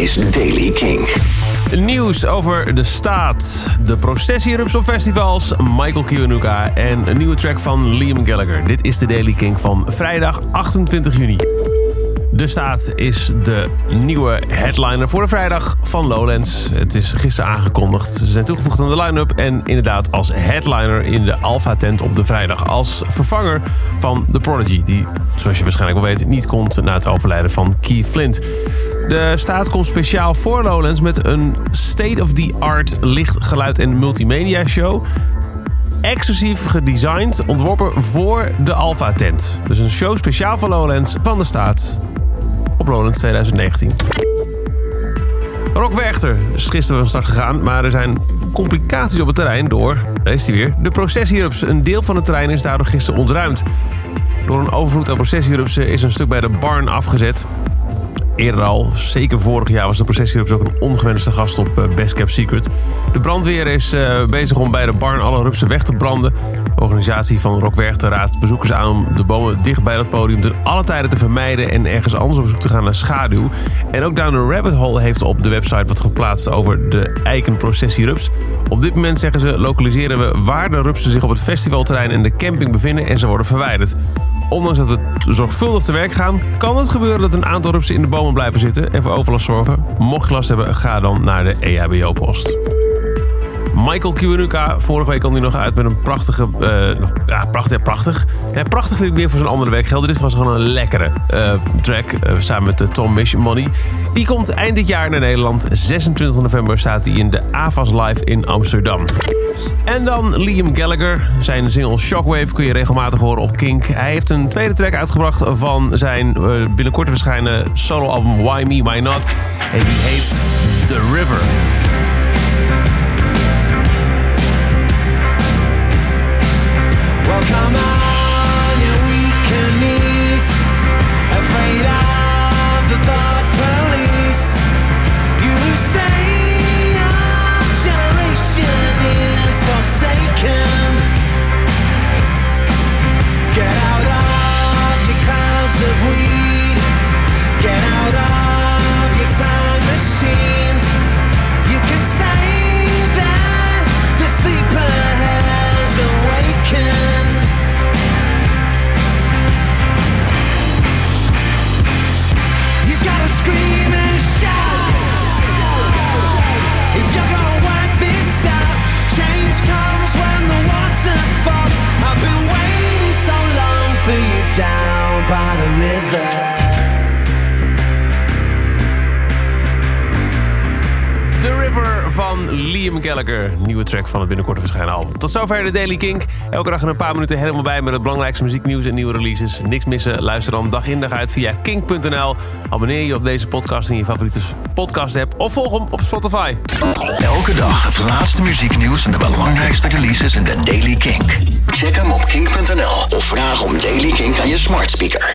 is Daily King. Nieuws over de staat, de processierups op festivals, Michael Kiwanuka en een nieuwe track van Liam Gallagher. Dit is de Daily King van vrijdag 28 juni. De Staat is de nieuwe headliner voor de vrijdag van Lowlands. Het is gisteren aangekondigd. Ze zijn toegevoegd aan de line-up en inderdaad als headliner in de Alpha tent op de vrijdag. Als vervanger van The Prodigy, die, zoals je waarschijnlijk wel weet, niet komt na het overlijden van Keith Flint. De Staat komt speciaal voor Lowlands met een state-of-the-art licht, geluid en multimedia show exclusief gedesigned, ontworpen voor de Alpha tent. Dus een show speciaal voor Lowlands van de staat Lowlands 2019. Rock Werchter is gisteren van start gegaan, maar er zijn complicaties op het terrein door, daar is hij weer, de processierupsen. Een deel van het terrein is daardoor gisteren ontruimd. Door een overvloed aan processierupsen is een stuk bij de barn afgezet. Eerder al, zeker vorig jaar, was de processierups ook een ongewenste gast op eh, Best Cap Secret. De brandweer is uh, bezig om bij de barn alle rupsen weg te branden. De organisatie van Rock Werchter raadt bezoekers aan om de bomen dicht bij het podium ten alle tijden te vermijden en ergens anders op zoek te gaan naar schaduw. En ook Down the Rabbit Hole heeft op de website wat geplaatst over de eikenprocessierups. Op dit moment zeggen ze lokaliseren we waar de rupsen zich op het festivalterrein en de camping bevinden en ze worden verwijderd. Ondanks dat we zorgvuldig te werk gaan, kan het gebeuren dat een aantal rupsen in de bomen blijven zitten en voor overlast zorgen. Mocht je last hebben, ga dan naar de EHBO-post. Michael Kiwanuka, vorige week kwam hij nog uit met een prachtige... Uh, ja, prachtig, ja, prachtig. Ja, prachtig ik meer voor zijn andere werk gelden. Dit was gewoon een lekkere uh, track, uh, samen met de Tom Mish Money. Die komt eind dit jaar naar Nederland. 26 november staat hij in de AVAS Live in Amsterdam. En dan Liam Gallagher. Zijn single Shockwave kun je regelmatig horen op Kink. Hij heeft een tweede track uitgebracht van zijn binnenkort verschijnen soloalbum Why Me, Why Not. En die heet The River. Liam Gallagher. Nieuwe track van het binnenkort verschijnen album. Tot zover de Daily Kink. Elke dag in een paar minuten helemaal bij met het belangrijkste muzieknieuws en nieuwe releases. Niks missen. Luister dan dag in dag uit via kink.nl. Abonneer je op deze podcast in je favoriete podcast app. Of volg hem op Spotify. Elke dag het laatste muzieknieuws en de belangrijkste releases in de Daily King. Check hem op kink.nl of vraag om Daily King aan je smart speaker.